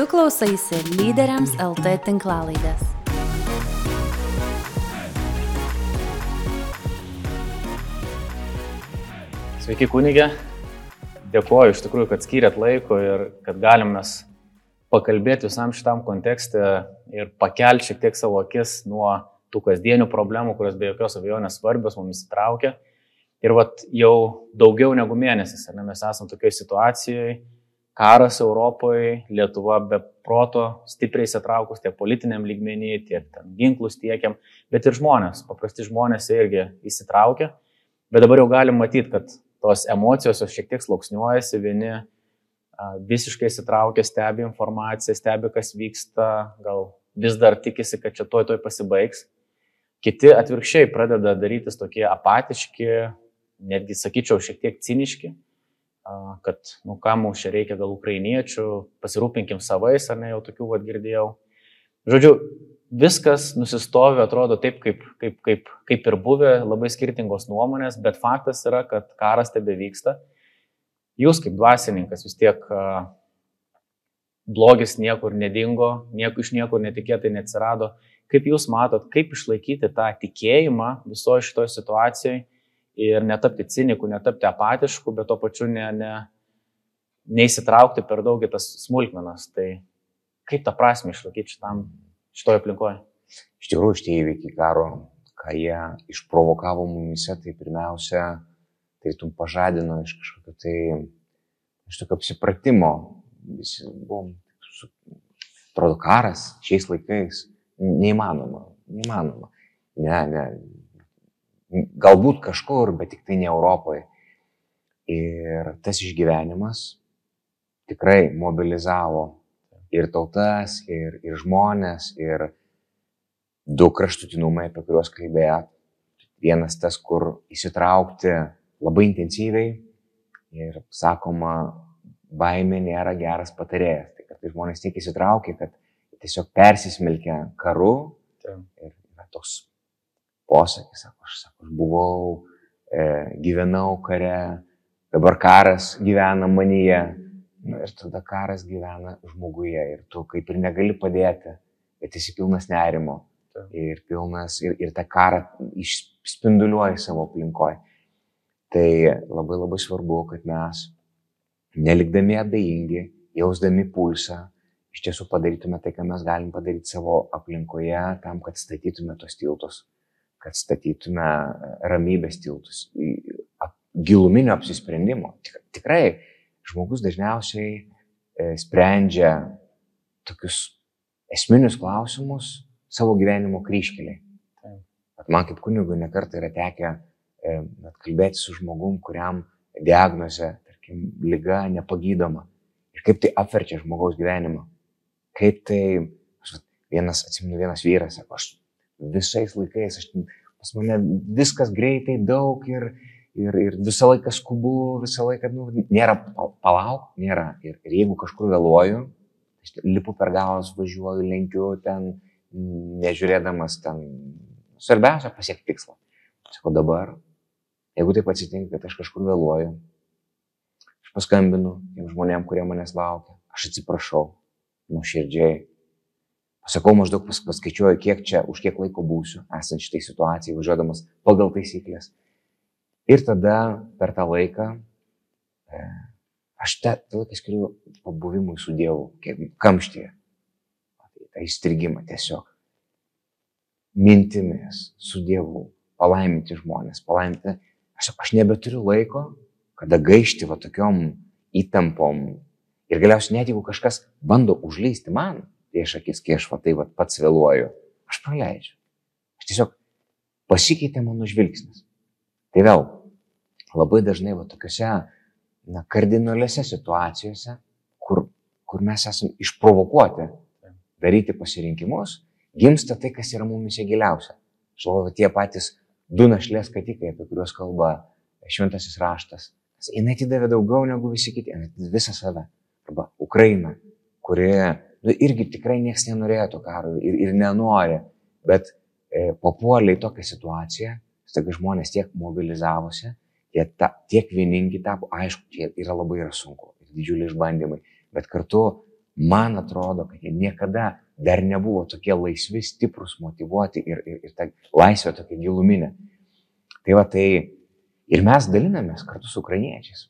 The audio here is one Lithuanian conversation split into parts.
Tu klausaisi lyderiams LT tinklalaidės. Sveiki kunigė, dėkuoju iš tikrųjų, kad skyrėt laiko ir kad galim mes pakalbėti visam šitam kontekste ir pakelti šiek tiek savo akis nuo tų kasdienių problemų, kurios be jokios abejonės svarbios mums įsitraukia. Ir vat jau daugiau negu mėnesis, ne, mes esame tokioje situacijoje, karas Europoje, Lietuva be proto stipriai įsitraukus tiek politiniam lygmenį, tiek ginklus tiekiam, bet ir žmonės, paprasti žmonės irgi įsitraukia. Bet dabar jau galim matyti, kad tos emocijos jos šiek tiek slauksniuojasi, vieni visiškai įsitraukia, stebi informaciją, stebi, kas vyksta, gal vis dar tikisi, kad čia toj toj pasibaigs. Kiti atvirkščiai pradeda darytis tokie apatiški, netgi sakyčiau, šiek tiek ciniški, kad, nu, ką mums čia reikia gal ukrainiečių, pasirūpinkim savais, ar ne, jau tokių vad girdėjau. Žodžiu, viskas nusistovi, atrodo taip, kaip, kaip, kaip, kaip ir buvę, labai skirtingos nuomonės, bet faktas yra, kad karas tebe vyksta. Jūs kaip dvasininkas vis tiek blogis niekur nedingo, nieko iš niekur netikėtai neatsirado. Kaip Jūs matot, kaip išlaikyti tą tikėjimą visoje šitoje situacijoje ir netapti cinikų, netapti apatiškų, bet to pačiu ne, ne, neįsitraukti per daug į tas smulkmenas. Tai kaip tą prasme išlaikyti šitam, šitoje aplinkoje? Iš tikrųjų, šitie įvykiai karo, ką jie išprovokavo mumise, tai pirmiausia, tai tu pažadino iš kažkokio tai, iš tokio apsipratimo. Visi buvom, atrodo, karas šiais laikais Neįmanoma. Neįmanoma. Ne, ne. Galbūt kažkur, bet tik tai ne Europoje. Ir tas išgyvenimas tikrai mobilizavo ir tautas, ir, ir žmonės, ir du kraštutinumai, apie kuriuos kalbėjot. Vienas tas, kur įsitraukti labai intensyviai ir sakoma, baimė nėra geras patarėjas. Tai kad tai žmonės tiek įsitraukia, kad tiesiog persismelkia karu. Taip. Ir yra toks posakis, sako, aš, sako, aš buvau, e, gyvenau kare, dabar karas gyvena manyje. Na, ir tada karas gyvena žmoguje ir tu kaip ir negali padėti, bet esi pilnas nerimo. Taip. Ir pilnas, ir, ir tą karą išspinduliuoji savo aplinkoje. Tai labai labai svarbu, kad mes, nelikdami abejingi, jausdami pulsą, iš tiesų padarytume tai, ką mes galim padaryti savo aplinkoje, tam, kad statytume tos tiltus, kad statytume e, ramybės tiltus, giluminio apsisprendimo. Tik, tikrai žmogus dažniausiai e, sprendžia tokius esminius klausimus savo gyvenimo kryškeliai. Man kaip kunigui nekartą yra tekę e, kalbėti su žmogum, kuriam diagnozė, tarkim, lyga nepagydoma. Ir kaip tai apverčia žmogaus gyvenimą kaip tai, aš, vienas, atsimenu, vienas vyras, sako, aš visais laikais, aš, pas mane viskas greitai, daug ir, ir, ir visą laiką skubu, visą laiką, nu, nėra palauk, nėra. Ir, ir jeigu kažkur vėluoju, aš lipu per galvas, važiuoju, lenkiu ten, nežiūrėdamas ten, svarbiausia pasiekti tikslą. Sako dabar, jeigu taip atsitinka, kad aš kažkur vėluoju, aš paskambinu tiem žmonėm, kurie manęs laukia, aš atsiprašau, nuoširdžiai. Pasakau maždaug pas, paskaičiuoju, kiek čia, už kiek laiko būsiu, esant šitai situacijai, važiuodamas pagal taisyklės. Ir tada per tą laiką, e, aš tą laiką skiriu pabuvimui su Dievu, kamštyje. Tai įstrigimą tiesiog. Mintimis su Dievu, palaiminti žmonės, palaiminti. Aš, aš nebeturiu laiko, kada gaišti va tokiom įtampom, Ir galiausiai net jeigu kažkas bando užleisti man prieš akis, kai aš va tai va pats vėluoju, aš praleidžiu. Aš tiesiog pasikeitė mano žvilgsnis. Tai vėl, labai dažnai va tokiuose na, kardinaliuose situacijose, kur, kur mes esame išprovokuoti daryti pasirinkimus, gimsta tai, kas yra mumise giliausia. Žinau, tie patys du našlės katikai, apie kuriuos kalba šventasis raštas. Jis atidavė daugiau negu visi kiti, visą save arba Ukraina, kurioje nu, irgi tikrai niekas nenorėjo to karo ir, ir nenori, bet e, papuolė į tokią situaciją, staiga žmonės tiek mobilizavosi, jie ta, tiek vieningi tapo, aišku, čia yra labai yra sunku, didžiuliai išbandymai, bet kartu man atrodo, kad jie niekada dar nebuvo tokie laisvi, stiprus, motivuoti ir, ir, ir ta laisvė tokia giluminė. Tai va tai ir mes dalinamės kartu su ukrainiečiais.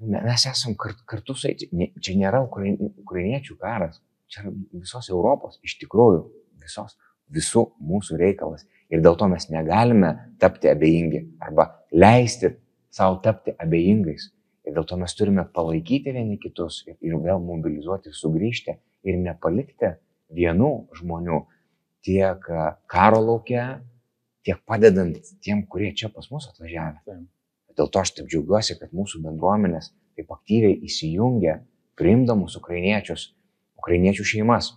Mes esam kartu su jais. Čia nėra ukrainiečių karas, čia yra visos Europos, iš tikrųjų, visos, visų mūsų reikalas. Ir dėl to mes negalime tapti abejingi arba leisti savo tapti abejingais. Ir dėl to mes turime palaikyti vieni kitus ir, ir vėl mobilizuoti, sugrįžti ir nepalikti vienų žmonių tiek karo laukia, tiek padedant tiem, kurie čia pas mus atvažiavę. Dėl to aš taip džiaugiuosi, kad mūsų bendruomenės taip aktyviai įsijungia, priimdamus ukrainiečius, ukrainiečių šeimas.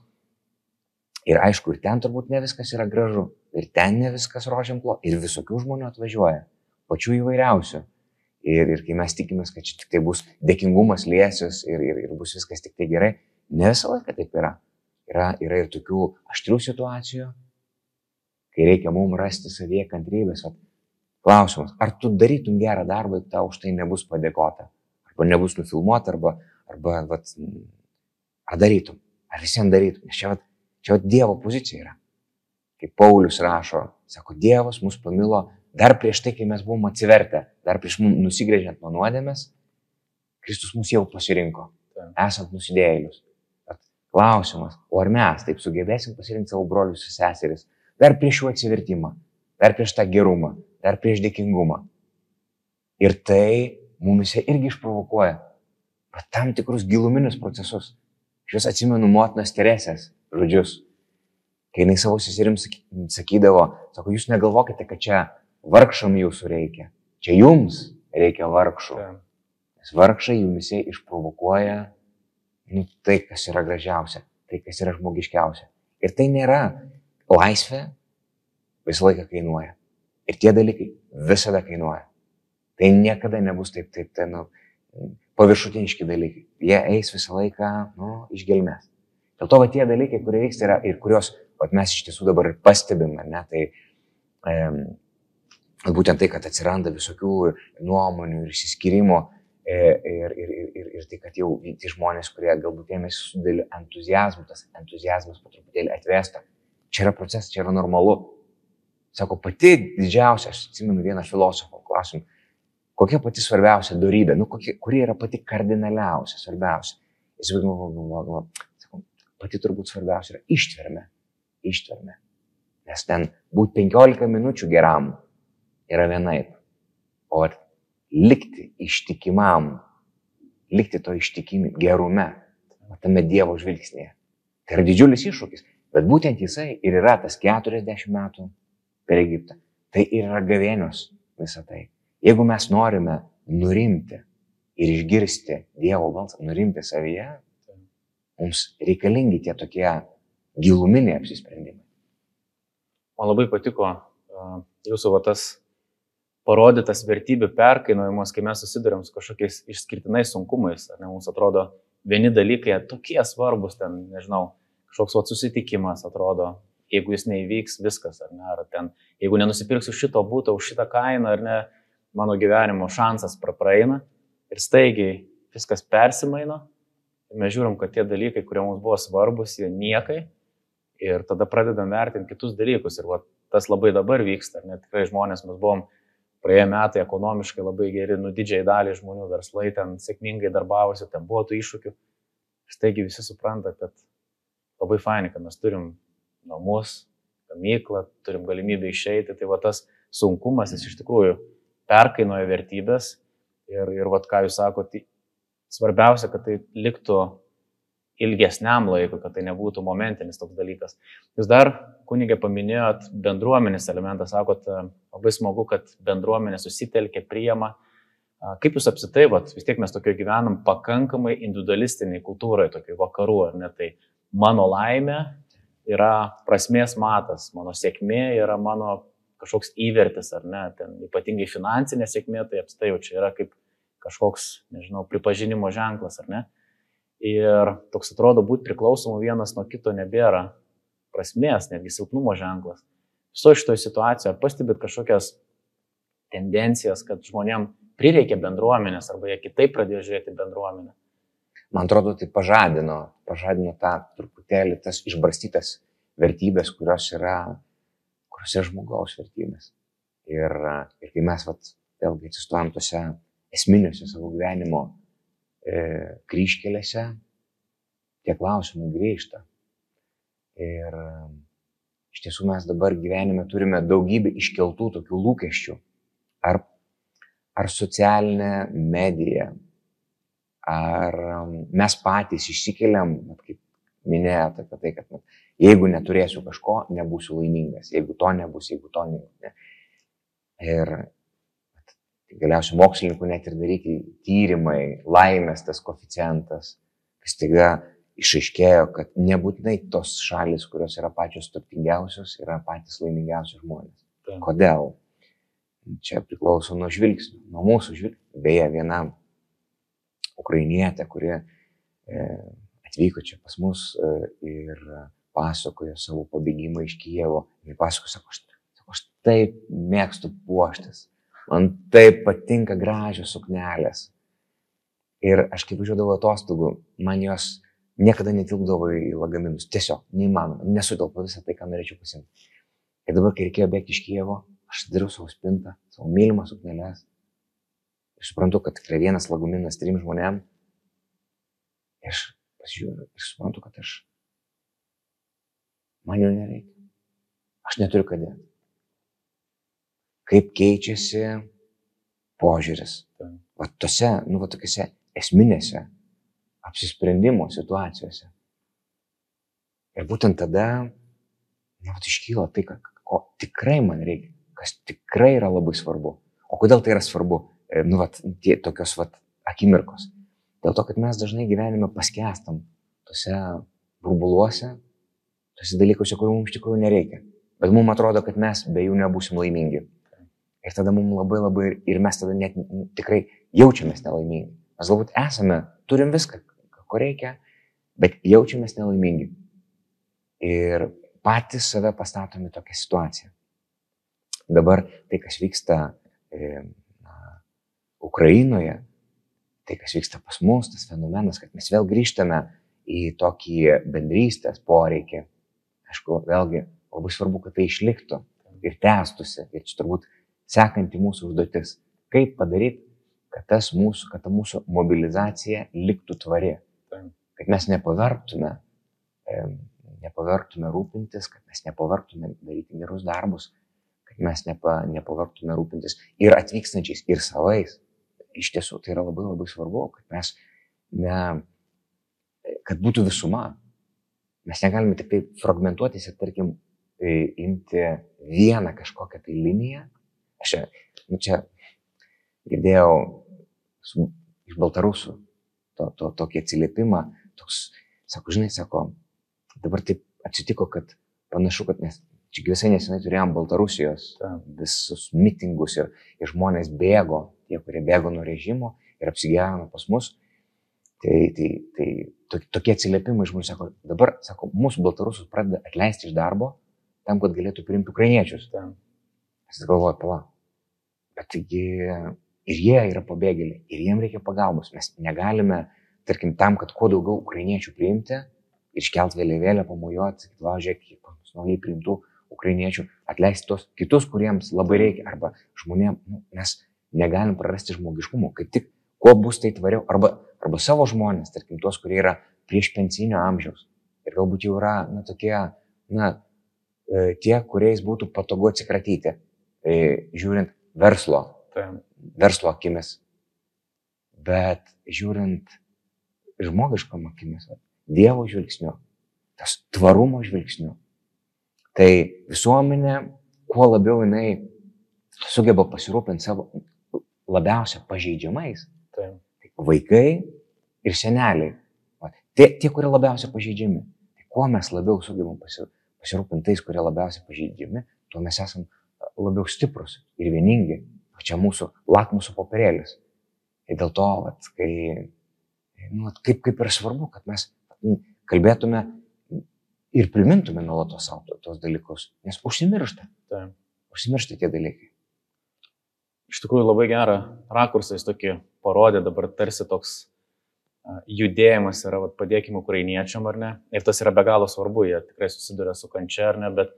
Ir aišku, ir ten turbūt ne viskas yra gražu, ir ten ne viskas rožiamplo, ir visokių žmonių atvažiuoja, pačių įvairiausių. Ir, ir kai mes tikimės, kad čia tik tai bus dėkingumas liesios ir, ir, ir bus viskas tik tai gerai, ne visą laiką taip yra. Yra, yra ir tokių aštrių situacijų, kai reikia mums rasti savyje kantrybės. Klausimas, ar tu darytum gerą darbą, tau už tai nebus padėkota, arba nebus nufilmuota, arba, arba vat, ar darytum, ar visiems darytum. Nes čia, vat, čia vat Dievo pozicija yra. Kaip Paulius rašo, sako, Dievas mus pamilo Dar prieš tai, kai mes buvom atsivertę, dar prieš mums nusigrėžiant nuo nuodėmės, Kristus mus jau pasirinko, esant nusidėjėlius. Klausimas, o ar mes taip sugebėsim pasirinkti savo brolius ir seseris, dar prieš jų atsivertimą, dar prieš tą gerumą, dar prieš dėkingumą. Ir tai mumise irgi išprovokuoja tam tikrus giluminius procesus. Aš vis atsimenu motinos Teresės žodžius, kai jinai savo seserims sakydavo, sako, jūs negalvokite, kad čia vargšam jūsų reikia. Čia jums reikia vargšų. Nes vargšai jumise išprovokuoja nu, tai, kas yra gražiausia, tai, kas yra žmogiškiausia. Ir tai nėra laisvė, visą laiką kainuoja. Ir tie dalykai visada kainuoja. Tai niekada nebus taip, taip, tai, nu, paviršutiniški dalykai. Jie eis visą laiką, nu, iš gelmės. Dėl to, va, tie dalykai, kurie vyksta yra ir kuriuos, va, mes iš tiesų dabar ir pastebime, ne, tai um, būtent tai, kad atsiranda visokių nuomonių ir išsiskirimo e, ir, ir, ir, ir, ir tai, kad jau tie žmonės, kurie galbūt ėmėsi su dideliu entuzijazmu, tas entuzijazmas po truputėlį atvesta. Čia yra procesas, čia yra normalu. Sako, pati didžiausia, aš atsimenu vieną filosofą, klausim, kokia pati svarbiausia darybė, nu, kokie, kuri yra pati kardinaliausia, svarbiausia. Jis galvoja, pati turbūt svarbiausia yra ištvermė. Ištvermė. Nes ten būt 15 minučių geram yra vienaip. O likti ištikimam, likti to ištikimi gerume, tame Dievo žvilgsnėje. Tai yra didžiulis iššūkis. Bet būtent jisai ir yra tas 40 metų per Egiptą. Tai ir yra gavėnios visą tai. Jeigu mes norime nurimti ir išgirsti Dievo balsą, nurimti savyje, mums reikalingi tie tokie giluminiai apsisprendimai. Man labai patiko jūsų va tas parodytas vertybių perkainojimas, kai mes susidurėm su kažkokiais išskirtinais sunkumais. Ne, mums atrodo, vieni dalykai tokie svarbus, ten, nežinau, kažkoks vat, susitikimas atrodo, jeigu jis neįvyks, viskas, ar ne, ar ten, jeigu nenusipirksiu šito būto už šitą kainą, ar ne, mano gyvenimo šansas praeina ir staigiai viskas persimaino. Ir mes žiūrim, kad tie dalykai, kurie mums buvo svarbus, jie niekai. Ir tada pradedam vertinti kitus dalykus. Ir va, tas labai dabar vyksta. Net tikrai žmonės, mes buvom praėję metai ekonomiškai labai geri, nu didžiai daliai žmonių verslai ten sėkmingai darbavosi, ten buvo tų iššūkių. Staigi visi supranta, kad labai fainai, kad mes turim namus, gamyklą, turim galimybę išeiti, tai va tas sunkumas jis iš tikrųjų perkainoja vertybės ir, ir va ką jūs sakote, svarbiausia, kad tai liktų ilgesniam laikui, kad tai nebūtų momentinis toks dalykas. Jūs dar, kunigė, paminėjot bendruomenės elementą, sakot, labai smagu, kad bendruomenė susitelkė, priema. Kaip jūs apsitai, vat, vis tiek mes tokio gyvenam pakankamai individualistiniai kultūrai, tokiai vakarų, ar ne, tai mano laimė yra prasmės matas, mano sėkmė yra mano kažkoks įvertis, ar ne, ten ypatingai finansinė sėkmė, tai apstai jau čia yra kaip kažkoks, nežinau, pripažinimo ženklas, ar ne. Ir toks atrodo būti priklausomu vienas nuo kito nebėra prasmės, netgi silpnumo ženklas. Viso šitoje situacijoje pastebėt kažkokias tendencijas, kad žmonėm prireikia bendruomenės arba jie kitaip pradėjo žiūrėti bendruomenę? man atrodo, tai pažadino, pažadino tą truputėlį tas išbarstytas vertybės, kurios yra, kurios yra žmogaus vertybės. Ir, ir kai mes, vat, vėlgi, atsistojam tose esminiuose savo gyvenimo e, kryškelėse, tie klausimai grįžta. Ir iš tiesų mes dabar gyvenime turime daugybę iškeltų tokių lūkesčių. Ar, ar socialinė medija, ar mes patys išsikeliam, kaip minėjote apie tai, kad na, jeigu neturėsiu kažko, nebūsiu laimingas, jeigu to nebus, jeigu to ne. ne. Ir tai galiausiai mokslininkų net ir daryti tyrimai, laimės tas koficijantas, kas taiga išaiškėjo, kad nebūtinai tos šalis, kurios yra pačios turtingiausios, yra patys laimingiausi žmonės. Tai. Kodėl? Čia priklauso nuo žvilgsnių, nuo mūsų žvilgsnių. Beje, viena ukrainietė, kuri e, atvyko čia pas mus e, ir pasakojo savo pabėgimą iš Kievo. Jis pasakojo, sako, aš, aš taip mėgstu puoštis, man taip patinka gražios suknelės. Ir aš kaip važiuodavau atostogų, man jos niekada netilpdavo į lagaminus. Tiesiog neįmanoma, nesutelpa visą tai, ką norėčiau pasimti. Ir dabar, kai reikėjo bėgti iš Kievo, aš dariau savo spintą, savo mylimą suknelės. Ir suprantu, kad tikrai vienas lagaminas trim žmonėm. Ir aš pasižiūriu ir suprantu, kad aš man jo nereikia. Aš neturiu ką dėti. Kaip keičiasi požiūris. Va tose, nu, va tokiuose esminėse apsisprendimo situacijose. Ir būtent tada, nu, va, iškyla tai, ko tikrai man reikia, kas tikrai yra labai svarbu. O kodėl tai yra svarbu? E, nu, va, tie tokios, va, akimirkos. Dėl to, kad mes dažnai gyvenime paskestam tose burbuluose, tose dalykuose, kurių mums iš tikrųjų nereikia. Bet mums atrodo, kad mes be jų nebūsim laimingi. Ir tada mums labai labai, ir mes tada net tikrai jaučiamės nelaimingi. Mes galbūt esame, turim viską, ko reikia, bet jaučiamės nelaimingi. Ir patys save pastatome tokią situaciją. Dabar tai, kas vyksta e, na, Ukrainoje, tai, kas vyksta pas mus, tas fenomenas, kad mes vėl grįžtame į tokį bendrystės poreikį. Aišku, vėlgi labai svarbu, kad tai išliktų ir tęstųsi. Ir čia turbūt sekanti mūsų užduotis. Kaip padaryti, kad, mūsų, kad ta mūsų mobilizacija liktų tvari. Kad mes nepavargtume, nepavargtume rūpintis, kad mes nepavargtume daryti gerus darbus, kad mes nepa, nepavargtume rūpintis ir atvykstančiais, ir savais. Iš tiesų tai yra labai labai svarbu, kad mes ne, kad būtų visuma. Mes negalime tik tai fragmentuotis ir, tarkim, imti vieną kažkokią tai liniją. Aš čia, nu čia girdėjau su, iš Baltarusų to, to, tokį atsiliepimą, toks, sako, žinai, sako, dabar taip atsitiko, kad panašu, kad mes čia visai nesenai turėjom Baltarusijos visus mitingus ir, ir žmonės bėgo, tie, kurie bėgo nuo režimo ir apsigyveno pas mus. Tai, tai, tai to, tokie atsiliepimai žmonių sako, dabar, sako, mūsų baltarusus pradeda atleisti iš darbo tam, kad galėtų priimti ukrainiečius. Aš galvoju, pala. Bet taigi ir jie yra pabėgėliai, ir jiems reikia pagalbos. Mes negalime, tarkim, tam, kad kuo daugiau ukrainiečių priimti, iškelt vėliavėlę, pamojuoti, sakyti, va, žiūrėk, kiek naujai priimtų ukrainiečių, atleisti tos kitus, kuriems labai reikia, arba žmonėms, nu, mes negalim prarasti žmogiškumo, kaip tik kuo bus tai tvariau, arba, arba savo žmonės, tarkim, tuos, kurie yra prieš pensinio amžiaus. Ir galbūt jau yra, na, tokie, na, e, tie, kuriais būtų patogu atsikratyti, e, žiūrint verslo, tai. verslo akimis, bet žiūrint žmogiškom akimis, Dievo žvilgsniu, tas tvarumo žvilgsniu, tai visuomenė, kuo labiau jinai sugeba pasirūpinti savo labiausia pažeidžiamais, Tai. Vaikai ir seneliai. Tie, tie, kurie labiausiai pažeidžiami. Tai kuo mes labiau sugebam pasirūpinti tais, kurie labiausiai pažeidžiami, tuo mes esam labiau stiprus ir vieningi. O čia mūsų lakmusų popierėlis. Ir dėl to, vat, kai, nu, vat, kaip, kaip yra svarbu, kad mes kalbėtume ir primintume nuolatos savo tos dalykus, nes užsimiršta. Tai. Užsimiršta tie dalykai. Iš tikrųjų labai gerą rakursą jis tokį parodė dabar tarsi toks judėjimas yra, vat, padėkime ukrainiečiam ar ne. Ir tas yra be galo svarbu, jie tikrai susiduria su kančia ar ne, bet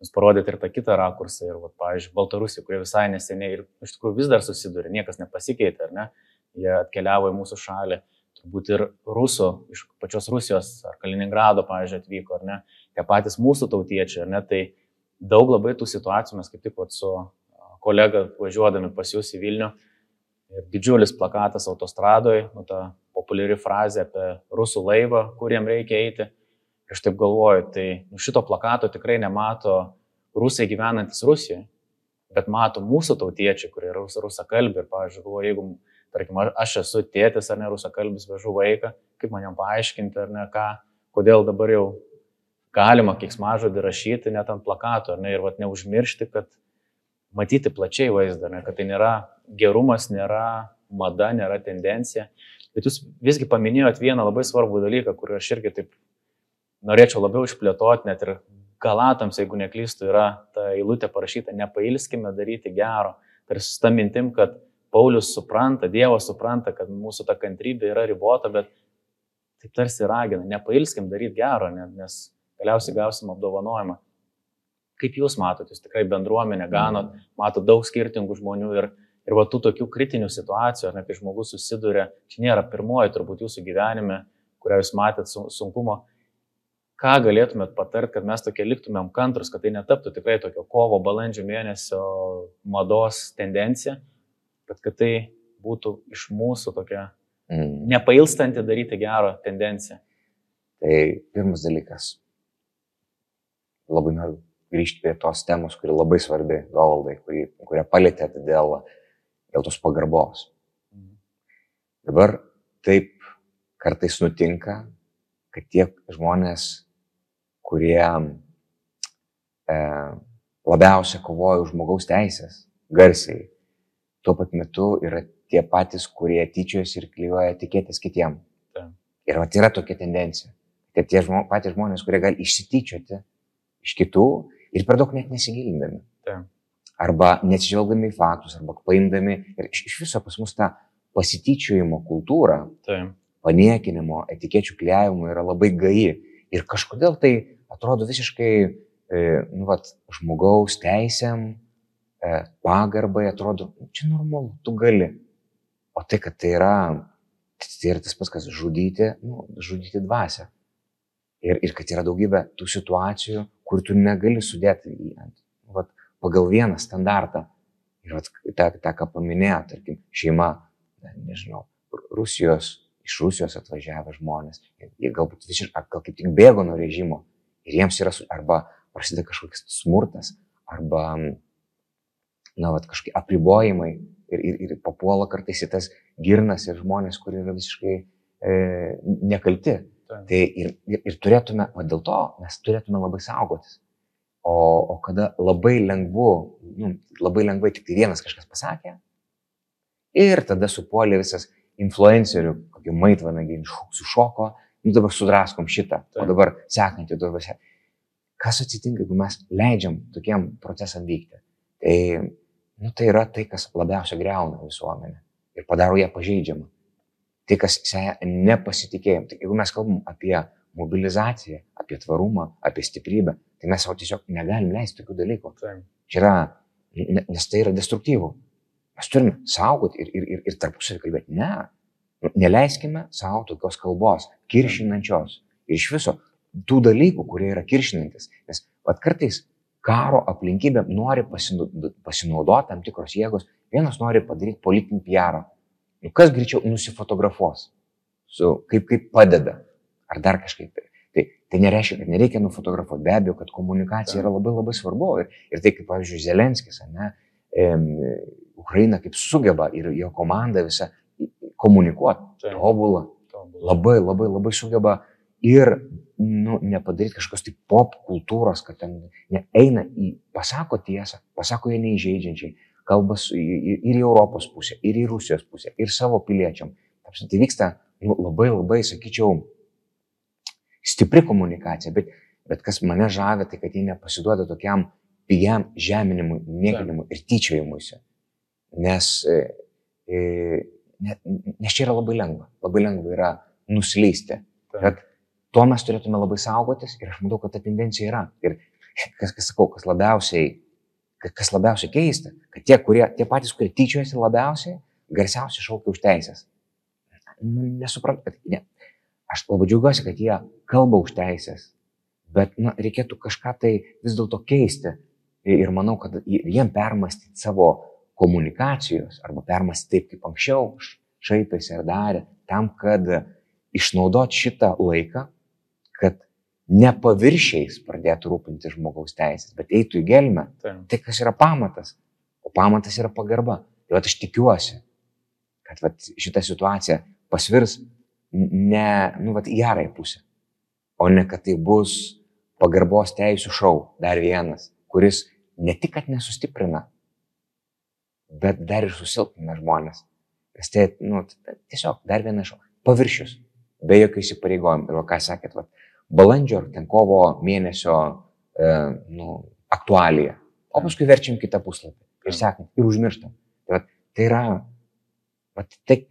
jūs parodėte ir tą kitą rakursą. Ir, vat, pavyzdžiui, Baltarusija, kurie visai neseniai ir iš tikrųjų vis dar susiduria, niekas nepasikeitė, ar ne. Jie atkeliavo į mūsų šalį. Turbūt ir rusų, iš pačios Rusijos ar Kaliningrado, pavyzdžiui, atvyko, ar ne. Tie patys mūsų tautiečiai, ar ne. Tai daug labai tų situacijų mes kaip tik vat, su kolega važiuodami pas jūs į Vilnių ir didžiulis plakatas autostradoje, nu, ta populiari frazė apie rusų laivą, kuriem reikia eiti. Ir aš taip galvoju, tai nu, šito plakato tikrai nemato rusai gyvenantis Rusijoje, bet mato mūsų tautiečiai, kurie yra rusakalbi. Ir, pavyzdžiui, galvoju, jeigu, tarkim, aš esu tėtis ar ne rusakalbis, vežu vaiką, kaip man jam paaiškinti ar ne ką, kodėl dabar jau galima kiksmažodį rašyti net ant plakato, ar ne, ir vat, neužmiršti, kad matyti plačiai vaizdą, ne, kad tai nėra gerumas, nėra mada, nėra tendencija, Bet jūs visgi paminėjot vieną labai svarbų dalyką, kurį aš irgi taip norėčiau labiau išplėtoti, net ir galatams, jeigu neklystu, yra ta eilutė parašyta, nepailskime daryti gero. Tarsi tą mintim, kad Paulius supranta, Dievas supranta, kad mūsų ta kantrybė yra ribota, bet taip tarsi ragina, nepailskim daryti gero, nes galiausiai gausim apdovanojimą. Kaip jūs matote, jūs tikrai bendruomenę ganot, matot daug skirtingų žmonių ir Ir va tų tokių kritinių situacijų, ar ne, kai žmogus susiduria, čia nėra pirmoji turbūt jūsų gyvenime, kurią jūs matėt sunkumo, ką galėtumėt patarti, kad mes tokie liktumėm kantrus, kad tai netaptų tikrai tokio kovo, balandžio mėnesio mados tendencija, bet kad tai būtų iš mūsų tokia mm. nepailstanti daryti gerą tendenciją. Tai pirmas dalykas. Labai noriu grįžti prie tos temos, kuri labai svarbi, Govaldai, kurią palėtėte dėl dėl tos pagarbos. Mhm. Dabar taip kartais nutinka, kad tie žmonės, kurie e, labiausia kovoja už žmogaus teisės, garsiai, tuo pat metu yra tie patys, kurie tyčiojasi ir klyjuoja tikėtis kitiem. Ta. Ir vat yra tokia tendencija, kad tie žmo, patys žmonės, kurie gali išsityčioti iš kitų ir per daug net nesigilindami. Ta arba neatsižvelgdami į faktus, arba paimdami ir iš, iš viso pas mus ta pasityčiojimo kultūra, Taip. paniekinimo, etikečių kliavimo yra labai gai. Ir kažkodėl tai atrodo visiškai, e, nu, vat, žmogaus teisėm, e, pagarbai, atrodo, nu, čia normalu, tu gali. O tai, kad tai yra, tai yra tas pats, kas žudyti, nu, žudyti dvasę. Ir, ir kad yra daugybė tų situacijų, kur tu negali sudėti. Vat, pagal vieną standartą. Ir tą, tą ką paminėjo, tarkim, šeima, nežinau, Rusijos, iš Rusijos atvažiavę žmonės, jie galbūt visiškai, gal kaip tik bėgo nuo režimo ir jiems yra, arba prasideda kažkoks smurtas, arba, na, vat, kažkokie apribojimai ir, ir, ir papuola kartais į tas girnas ir žmonės, kurie yra visiškai e, nekalti. Tai. tai ir, ir, ir turėtume, o dėl to mes turėtume labai saugotis. O, o kada labai lengvu, nu, labai lengvai tik tai vienas kažkas pasakė ir tada supuolė visas influencerių, kokį maitvanagį sušoko, nu dabar sudraskom šitą, o dabar sekantį, dabar sekantį. Kas atsitinka, jeigu mes leidžiam tokiem procesam vykti? Tai, nu, tai yra tai, kas labiausiai greuna visuomenę ir padaro ją pažeidžiamą. Tai, kas seja nepasitikėjim. Tai jeigu mes kalbam apie mobilizaciją, apie tvarumą, apie stiprybę, Tai mes savo tiesiog negalim leisti tokių dalykų. Čia yra, nes tai yra destruktyvu. Mes turime saugoti ir, ir, ir, ir tarpusavį kalbėti. Ne, neleiskime savo tokios kalbos, kiršinančios. Ir iš viso tų dalykų, kurie yra kiršinantis. Nes pat kartais karo aplinkybė nori pasinaudoti tam tikros jėgos. Vienas nori padaryti politinį PR. Nu, kas greičiau nusifotografuos, su, kaip, kaip padeda, ar dar kažkaip tai. Tai, tai nereiškia, kad nereikia nufotografuoti. Be abejo, kad komunikacija yra labai labai svarbu. Ir, ir tai, kaip, pavyzdžiui, Zelenskis, ne, e, Ukraina kaip sugeba ir jo komanda visą komunikuoti. Tobulą. Labai, labai, labai sugeba ir nu, nepadaryti kažkokios tai pop kultūros, kad ten ne, eina į, pasako tiesą, pasako ją neįžeidžiančiai, kalba su, ir į Europos pusę, ir į Rusijos pusę, ir savo piliečiam. Tai vyksta labai, labai, sakyčiau, stipri komunikacija, bet, bet kas mane žavė, tai kad jie nepasiduoda tokiam pigiam žeminimui, niekinimui ir tyčiojimuisi. Nes, e, e, nes čia yra labai lengva. Labai lengva yra nusileisti. Taip. Bet to mes turėtume labai saugotis ir aš matau, kad ta tendencija yra. Ir kas, kas sakau, kas labiausiai, kas labiausiai keista, kad tie, kurie, tie patys, kurie tyčiojasi labiausiai, garsiausiai šaukia už teisės. Nu, nesuprantu, kad ne. Aš labai džiaugiuosi, kad jie kalba už teisės, bet na, reikėtų kažką tai vis dėlto keisti. Ir manau, kad jiem permastyti savo komunikacijos arba permastyti taip, kaip anksčiau šaipėsi ar darė, tam, kad išnaudot šitą laiką, ne paviršiais pradėtų rūpinti žmogaus teisės, bet eitų į gelmę. Taip. Tai kas yra pamatas? O pamatas yra pagarba. Tai vat aš tikiuosi, kad vat šita situacija pasvirs ne nu, vat, į gerąją pusę, o ne kad tai bus pagarbos teisų šau, dar vienas, kuris ne tik, kad nesustiprina, bet dar ir susilpnina žmonės. Nes tai nu, tiesiog dar vienas šau. Paviršius, be jokių įsipareigojimų. Ir va, ką sakėt, vat, balandžio ar ten kovo mėnesio e, nu, aktualija. O paskui verčiam kitą puslapį. Ir sekam, ir užmirštam. Tai, vat, tai yra, vat, tai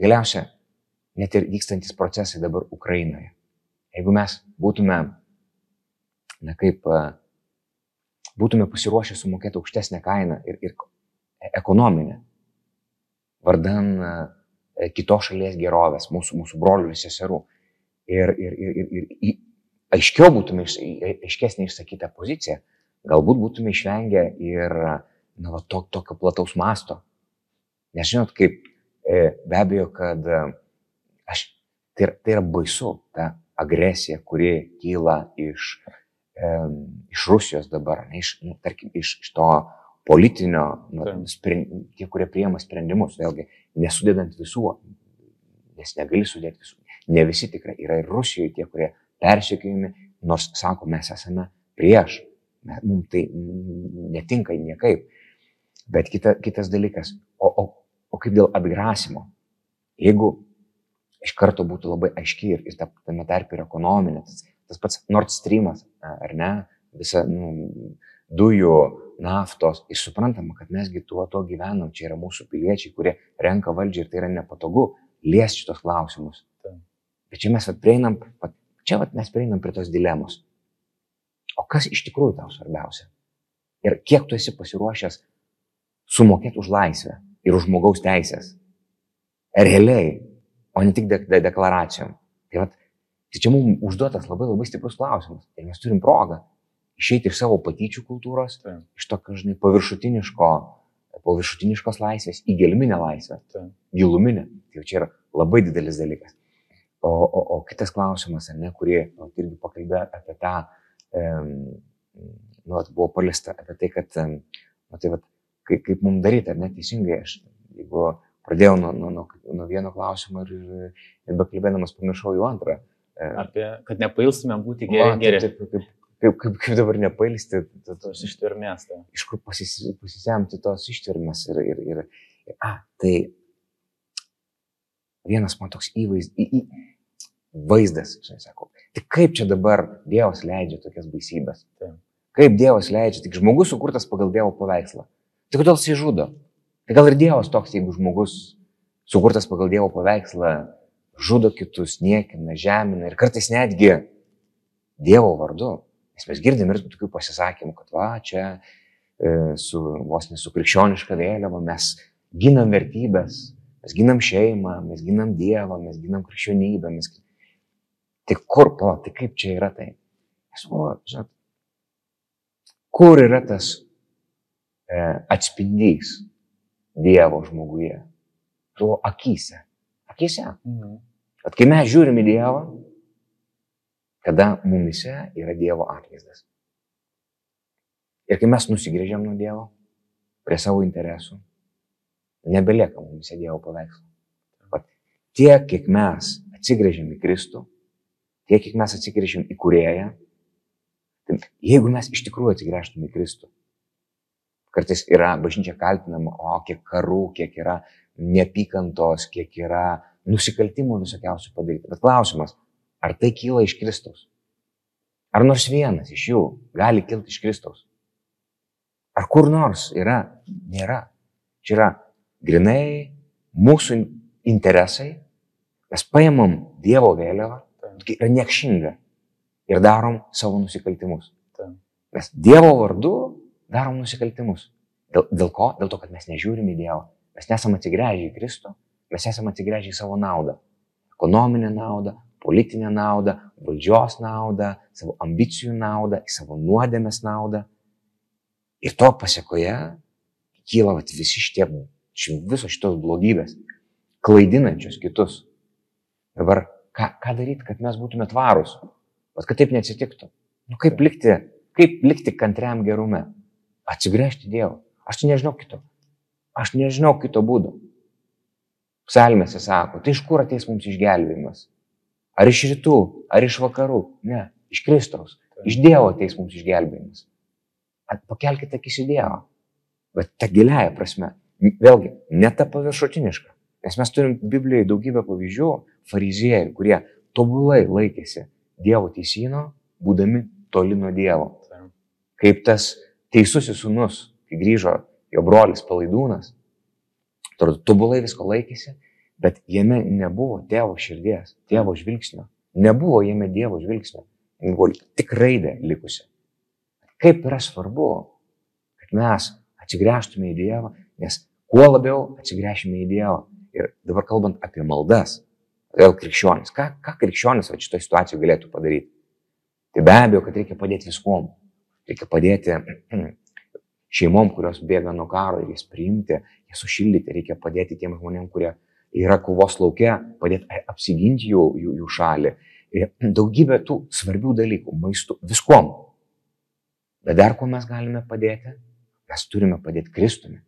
galiausia, net ir vykstantis procesai dabar Ukrainoje. Jeigu mes būtume, na kaip, e, būtume pasiruošę sumokėti aukštesnę kainą ir, ir ekonominę, vardan e, kitos šalies gerovės, mūsų, mūsų brolių ir seserų. Ir, ir, ir, ir, ir, ir aiškiau būtume, iš- aiškesnė išsakyta pozicija, galbūt būtume išvengę ir na, va, to, tokio plataus masto. Nes žinot, kaip e, be abejo, kad e, aš, tai, yra- tai yra baisu, ta agresija, kuri kyla iš, e, iš Rusijos dabar, ne, iš, nu, tarkim, iš, iš to politinio, nu, Taip. spren- tie, kurie priema sprendimus, vėlgi, nesudedant visų, nes negali sudėti visų. Ne visi tikrai yra ir Rusijoje tie, kurie persekiojami, nors sako, mes esame prieš, mums tai netinka niekaip. Bet kita, kitas dalykas, o, o, o kaip dėl atgrasimo? Jeigu iš karto būtų labai aiški ir, ir ta, tame tarp ir ekonominė, tas, tas pats Nord Streamas, ar ne, visa nu, dujų, naftos, ir suprantama, kad mesgi tuo to gyvenam, čia yra mūsų piliečiai, kurie renka valdžią ir tai yra nepatogu liesti šitos klausimus. Bet čia mes prieinam, čia mes prieinam prie tos dilemos. O kas iš tikrųjų tau svarbiausia? Ir kiek tu esi pasiruošęs sumokėti už laisvę ir už žmogaus teisės? Realiai, o ne tik de de deklaracijom. Tai, vat, tai čia mums užduotas labai labai stiprus klausimas. Ir mes turim progą išeiti iš savo patyčių kultūros, Taip. iš tokio, žinai, paviršutiniško, paviršutiniškos laisvės į gelminę laisvę, Taip. giluminę. Tai jau čia yra labai didelis dalykas. O, o, o kitas klausimas, ar ne, kurį nu, irgi pakalbėjo apie tą, um, nu, vat buvo paliesta apie tai, kad, um, nu, tai vat, kaip, kaip mums daryti, ar ne, teisingai, aš, jeigu pradėjau nuo, nuo, nuo, nuo vieno klausimo ir, ir, ir bekalbėdamas pamiršau jau antrą. Apie, kad nepailstumėm būti va, geri. geri. taip, taip, kaip, kaip, kaip, dabar nepailsti, to- Tos ištvermės. Tai. iš kur pasis, pasisemti tos ištvermės ir, ir, ir, ir a, tai vienas man toks įvaiz, į, į, vaizdas, žinai, sakau, tai kaip čia dabar Dievas leidžia tokias baisybės? Taip. Kaip Dievas leidžia, tik žmogus sukurtas pagal Dievo paveikslą. Tai kodėl jisai žudo? Tai gal ir Dievas toks, jeigu žmogus sukurtas pagal Dievo paveikslą žudo kitus, niekina, žemina ir kartais netgi Dievo vardu. Nes mes girdim ir tokių pasisakymų, kad va, čia e, su, vos ne su krikščioniška vėliava mes ginam vertybės, mes ginam šeimą, mes ginam Dievą, mes ginam krikščionybę. Mes... Tai kur, pala, tai kaip čia yra tai? Aš galvoju, žinot, kur yra tas e, atspindys Dievo žmoguje? Tuo akise. Akise. Mhm. At kai mes žiūrim į Dievą, kada mumise yra Dievo atvaizdas. Ir kai mes nusigrėžiam nuo Dievo, prie savo interesų, nebelieka mumise Dievo paveikslo. Tiek, kiek mes atsigrėžiam į Kristų, tiek, kiek mes atsigrėžiam į Kurėją, tai jeigu mes iš tikrųjų atsigręžtume į Kristų, kartais yra bažnyčia kaltinama, o kiek karų, kiek yra neapykantos, kiek yra nusikaltimų visokiausių padaryta. Bet klausimas, ar tai kyla iš Kristaus? Ar nors vienas iš jų gali kilti iš Kristaus? Ar kur nors yra? Nėra. Čia yra grinai mūsų interesai, Mes paimam Dievo vėliavą, yra niekšinga, ir darom savo nusikaltimus. Taip. Mes Dievo vardu darom nusikaltimus. Dėl, dėl ko? Dėl to, kad mes nežiūrim į Dievą. Mes nesame atsigręžę į Kristų, mes esame atsigręžę į savo naudą. Ekonominę naudą, politinę naudą, valdžios naudą, savo ambicijų naudą, į savo nuodėmės naudą. Ir to pasiekoje kyla vat, visi šitie, ši- visos šitos blogybės, klaidinančios kitus. Dabar ką, ką daryti, kad mes būtume tvarūs, bet kad taip neatsitiktų? Nu, kaip, likti, kaip likti kantriam gerume? Atsigręžti Dievą. Aš čia nežinau kito. Aš nežinau kito būdo. Psalmėse sako, tai iš kur ateis mums išgelbėjimas? Ar iš rytų, ar iš vakarų? Ne, iš Kristaus. Iš Dievo ateis mums išgelbėjimas. Pakelkite akis į Dievą. Bet ta giliaja prasme. Vėlgi, ne ta paviršutiniška. Nes mes turim Biblijoje daugybę pavyzdžių fariziejų, kurie tobulai laikėsi Dievo teisino, būdami toli nuo Dievo. Kaip tas teisusis sunus, kai grįžo jo brolis palaidūnas, tobulai visko laikėsi, bet jame nebuvo tėvo širdies, tėvo žvilgsnio. Nebuvo jame Dievo žvilgsnio. Buvo tik raidė likusi. Kaip yra svarbu, kad mes atsigręžtume į Dievą, nes kuo labiau atsigręšime į Dievą. Ir dabar kalbant apie maldas, vėl krikščionis, ką, ką krikščionis va šitoje situacijoje galėtų padaryti? Tai be abejo, kad reikia padėti viskom. Reikia padėti šeimom, kurios bėga nuo karo ir jas priimti, jas sušildyti. Reikia padėti tiem žmonėm, kurie yra kovos laukia, padėti apsiginti jų, jų, jų šalį. Ir daugybė tų svarbių dalykų, maistų, viskom. Bet dar ko mes galime padėti? Mes turime padėti Kristumi.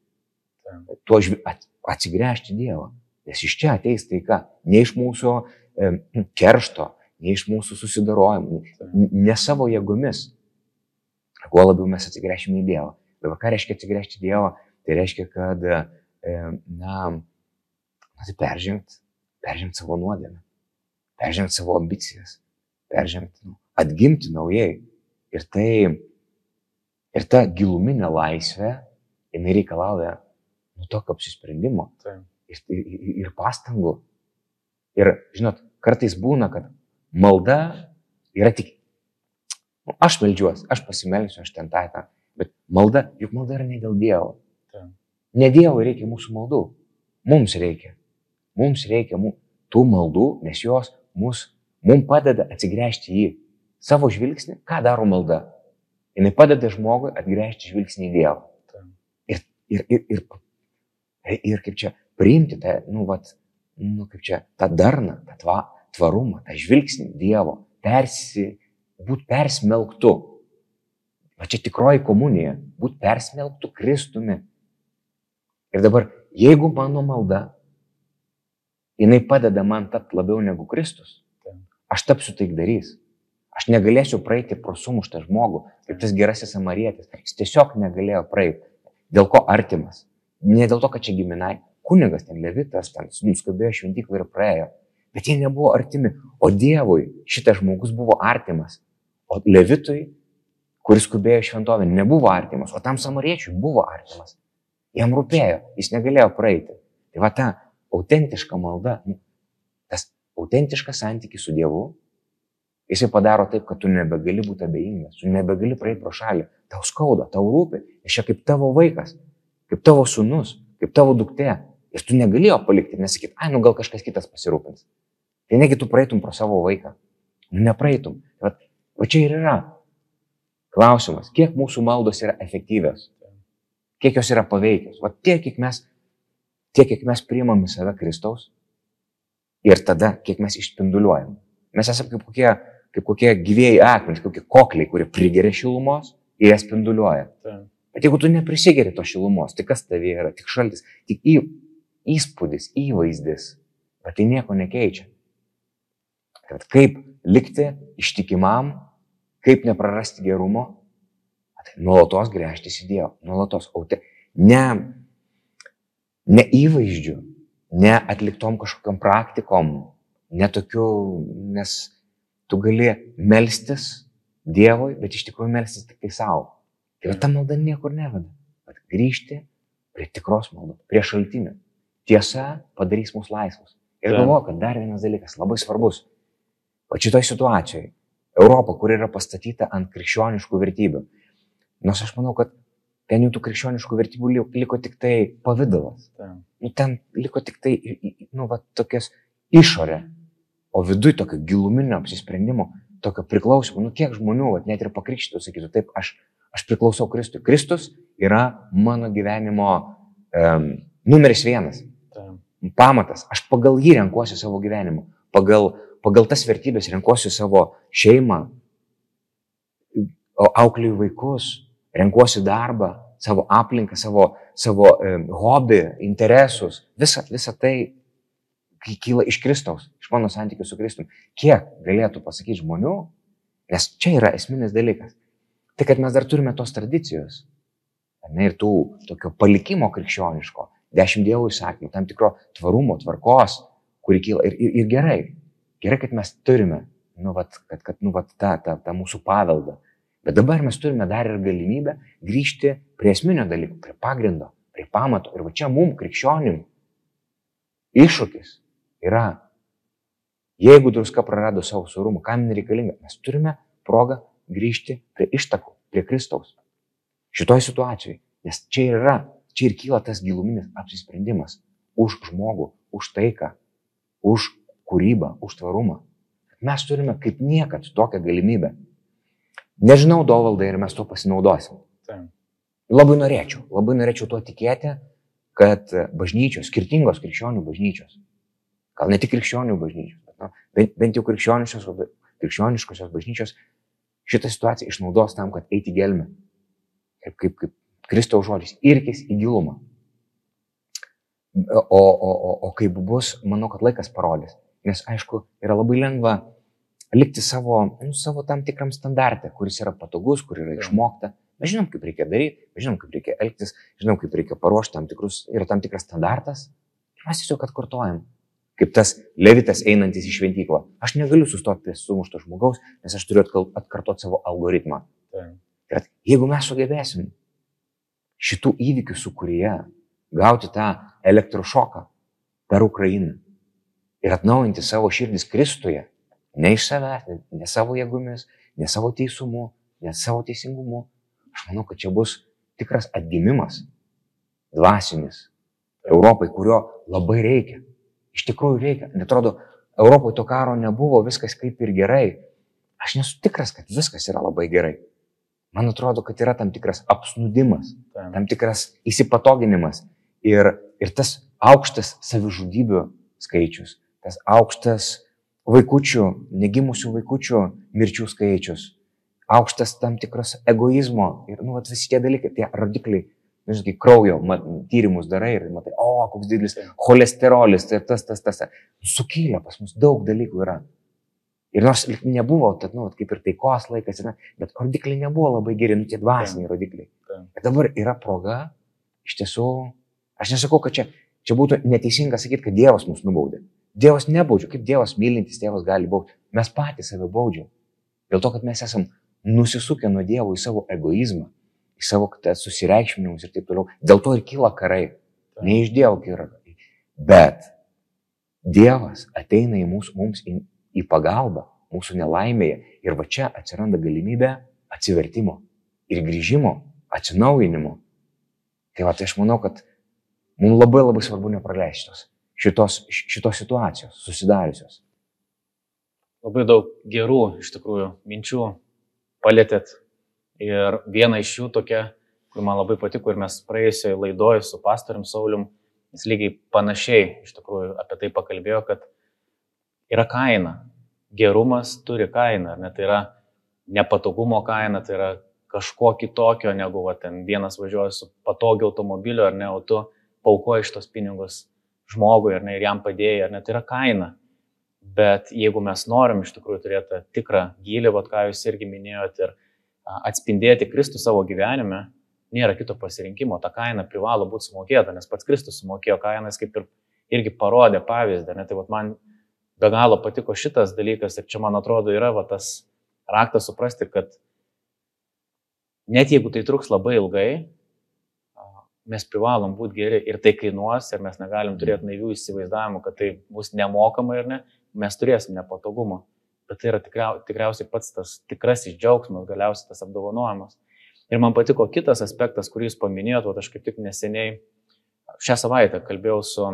Tuo atsigręžti Dievą. Nes iš čia ateis taika. Ne iš mūsų keršto, ne iš mūsų susidarojimų, ne savo jėgomis. Kuo labiau mes atsigręšime į Dievą. Dabar ką reiškia atsigręžti į Dievą? Tai reiškia, kad, na, na tai peržengti, peržengti savo nuodėmę, peržengti savo ambicijas, peržengti, nu, atgimti naujai. Ir tai, ir ta giluminė laisvė, jinai reikalauja nu, tokio apsisprendimo Taip. Ir, ir, ir pastangų. Ir, žinot, kartais būna, kad malda yra tik, nu, aš melžiuosi, aš pasimelsiu, aš ten tą, tą, bet malda, juk malda yra ne dėl Dievo. Taip. Ne Dievui reikia mūsų maldų, mums reikia. Mums reikia mū, tų maldų, nes jos mus, mums padeda atsigręžti į. Savo žvilgsnį, ką daro malda? Jis padeda žmogui atgręžti žvilgsnį į Dievą. Taip. Ir, ir, ir, ir, ir kaip čia priimti tą, nu, vat, nu, kaip čia, tą darną, tą tva, tvarumą, tą žvilgsnį Dievo, persi, būti persmelktu. Va čia tikroji komunija, būti persmelktu Kristumi. Ir dabar, jeigu mano malda, jinai padeda man tapti labiau negu Kristus, aš tapsiu taikdarys. Aš negalėsiu praeiti pro sumuštą žmogų, kaip tas gerasis samarietis. Jis tiesiog negalėjo praeiti. Dėl ko artimas? Ne dėl to, kad čia giminai. Kunigas, ten levitas, ten nuskubėjo šventyklą ir praėjo. Bet jie nebuvo artimi. O Dievui šitas žmogus buvo artimas. O levitui, kuris skubėjo šventovę, nebuvo artimas. O tam samariečiui buvo artimas. Jam rūpėjo, jis negalėjo praeiti. Tai va ta autentiška malda, nu, tas autentiškas santykis su Dievu, jisai padaro taip, kad tu nebegali būti abejingas, tu nebegali praeiti pro šalį, tau skauda, tau rūpi, iš čia kaip tavo vaikas, kaip tavo sunus, kaip tavo duktė. Ir tu negalėjo palikti, nesakyti, ai, nu gal kažkas kitas pasirūpins. Tai negi tu praeitum pro savo vaiką. Nu, nepraeitum. Va, va čia ir yra klausimas, kiek mūsų maldos yra efektyvios, kiek jos yra paveikios. Va tiek, kiek mes, tiek, kiek mes priimam į save Kristaus ir tada, kiek mes išspinduliuojam. Mes esame kaip kokie, kaip kokie gyvėjai akmenys, kokie kokliai, kurie prigeria šilumos ir jas spinduliuoja. Taip. Bet jeigu tu neprisigeri to šilumos, tai kas tavie yra? Tik šaltis, tik į, įspūdis, įvaizdis, bet tai nieko nekeičia. Kad kaip likti ištikimam, kaip neprarasti gerumo, tai nuolatos grėžtis į Dievą, nuolatos autė. Ne, ne įvaizdžių, ne atliktom kažkokiam praktikom, ne tokiu, nes tu gali melstis Dievui, bet iš tikrųjų melstis tik tai savo. Tai va ta malda niekur neveda. Bet grįžti prie tikros maldos, prie šaltinio. Tiesa padarys mus laisvus. Ir galvoju, kad dar vienas dalykas labai svarbus. O šitoje situacijoje Europa, kur yra pastatyta ant krikščioniškų vertybių. Nors aš manau, kad ten jų tų krikščioniškų vertybių liko, tik tai pavydalas. Nu, ten liko tik tai, nu, va, tokias išorė. O viduje tokio giluminio apsisprendimo, tokio priklausimo, nu, kiek žmonių, va, net ir pakrikštytų, sakytų, taip, aš, aš priklausau Kristui. Kristus yra mano gyvenimo um, numeris vienas. Pamatas. Aš pagal jį renkuosi savo gyvenimą. Pagal, pagal tas vertybės renkuosi savo šeimą, o auklėjų vaikus, renkuosi darbą, savo aplinką, savo, savo e, hobį, interesus. Visa, visa tai kyla iš Kristaus, iš mano santykių su Kristumi. Kiek galėtų pasakyti žmonių, nes čia yra esminis dalykas. Tai kad mes dar turime tos tradicijos. Ne, ir tų tokio palikimo krikščioniško, dešimt dievų įsakymų, tam tikro tvarumo, tvarkos, kuri kyla. Ir, ir, ir gerai, gerai, kad mes turime, nu, vat, kad, kad, nu, vat, tą, tą, tą mūsų paveldą. Bet dabar mes turime dar ir galimybę grįžti prie esminio dalyko, prie pagrindo, prie pamato. Ir va čia mums, krikščionim, iššūkis yra, jeigu druska prarado savo surumą, kam jinai reikalinga, mes turime progą grįžti prie ištakų, prie Kristaus. Šitoj situacijai, nes čia yra, čia ir kyla tas giluminis apsisprendimas už žmogų, už taiką, už kūrybą, už tvarumą. Mes turime kaip niekad tokią galimybę. Nežinau, dovaldai, ir mes to pasinaudosim. Taip. Labai norėčiau, labai norėčiau tuo tikėti, kad bažnyčios, skirtingos krikščionių bažnyčios, gal ne tik krikščionių bažnyčios, bet nu, bent, bent jau krikščioniškos, krikščioniškosios bažnyčios šitą situaciją išnaudos tam, kad eiti gelmę. Kaip, kaip, kaip Kristaus žodis, irkis į gilumą. O, o, o, o kaip bus, manau, kad laikas parodys. Nes, aišku, yra labai lengva likti savo, nu, savo tam tikram standartė, kuris yra patogus, kur yra išmokta. Mes žinom, kaip reikia daryti, mes žinom, kaip reikia elgtis, žinom, kaip reikia paruošti tam tikrus, yra tam tikras standartas. Ir mes tiesiog atkartojam. Kaip tas levitas einantis į šventyklą. Aš negaliu sustoti prie sumušto žmogaus, nes aš turiu atkartoti savo algoritmą. Taip. Kad jeigu mes sugebėsim šitų įvykių sukūrėje gauti tą elektrošoką per Ukrainą ir atnaujinti savo širdis Kristuje, ne iš savęs, ne, ne savo jėgomis, ne savo teisumu, ne savo teisingumu, aš manau, kad čia bus tikras atgimimas, dvasinis Europai, kurio labai reikia. Iš tikrųjų reikia. Netrodo, Europoje to karo nebuvo, viskas kaip ir gerai. Aš nesu tikras, kad viskas yra labai gerai. Man atrodo, kad yra tam tikras apsnudimas, Taip. tam tikras įsipatoginimas ir, ir tas aukštas savižudybių skaičius, tas aukštas vaikučių, negimusių vaikučių mirčių skaičius, aukštas tam tikras egoizmo ir, nu, vat visi tie dalykai, tie rodikliai, nu, žinai, kraujo mat, tyrimus darai ir matai, o, koks didelis cholesterolis, tai tas, tas, tas. Sukylę pas mus daug dalykų yra. Ir nors nebuvo, tad, nu, kaip ir taikos laikas, yra, bet rodikliai nebuvo labai geri, nu, tie dvasiniai rodikliai. Bet dabar yra proga, iš tiesų, aš nesakau, kad čia, čia būtų neteisinga sakyti, kad Dievas mus nubaudė. Dievas nebaudžia, kaip Dievas mylintis tėvas gali baudti. Mes patys save baudžiam. Dėl to, kad mes esam nusisukę nuo Dievo į savo egoizmą, į savo susireikšminimus ir taip toliau. Dėl to ir kyla karai. Ne iš Dievo kyla karai. Bet Dievas ateina į mūsų, mums į, į pagalbą mūsų nelaimėje. Ir va čia atsiranda galimybė atsivertimo ir grįžimo, atsinaujinimo. Tai va, tai aš manau, kad mums labai labai svarbu nepraleisti šitos, šitos, šitos situacijos susidariusios. Labai daug gerų, iš tikrųjų, minčių palėtėt. Ir viena iš jų tokia, kur man labai patiko ir mes praėjusioje laidoje su pastorium Saulium, jis lygiai panašiai iš tikrųjų apie tai pakalbėjo, kad yra kaina. Gerumas turi kainą, ar ne? Tai yra nepatogumo kaina, tai yra kažko kitokio, negu va, ten vienas važiuoja su patogiu automobiliu, ar ne, o tu paukoji iš tos pinigus žmogui, ar ne, ir jam padėjai, ar ne, tai yra kaina. Bet jeigu mes norim iš tikrųjų turėti tikrą gilį, vat ką jūs irgi minėjote, ir atspindėti Kristų savo gyvenime, nėra kito pasirinkimo, ta kaina privalo būti sumokėta, nes pats Kristus sumokėjo kainą, jis kaip ir irgi parodė pavyzdį, ne, tai vat man be galo patiko šitas dalykas ir čia man atrodo yra va, tas raktas suprasti, kad net jeigu tai truks labai ilgai, mes privalom būti geri ir tai kainuos ir mes negalim turėti naivių įsivaizdavimų, kad tai bus nemokama ir ne, mes turėsim nepatogumą. Bet tai yra tikriau, tikriausiai pats tas tikrasis džiaugsmas, galiausiai tas apdovanojimas. Ir man patiko kitas aspektas, kurį jūs paminėjote, aš kaip tik neseniai šią savaitę kalbėjau su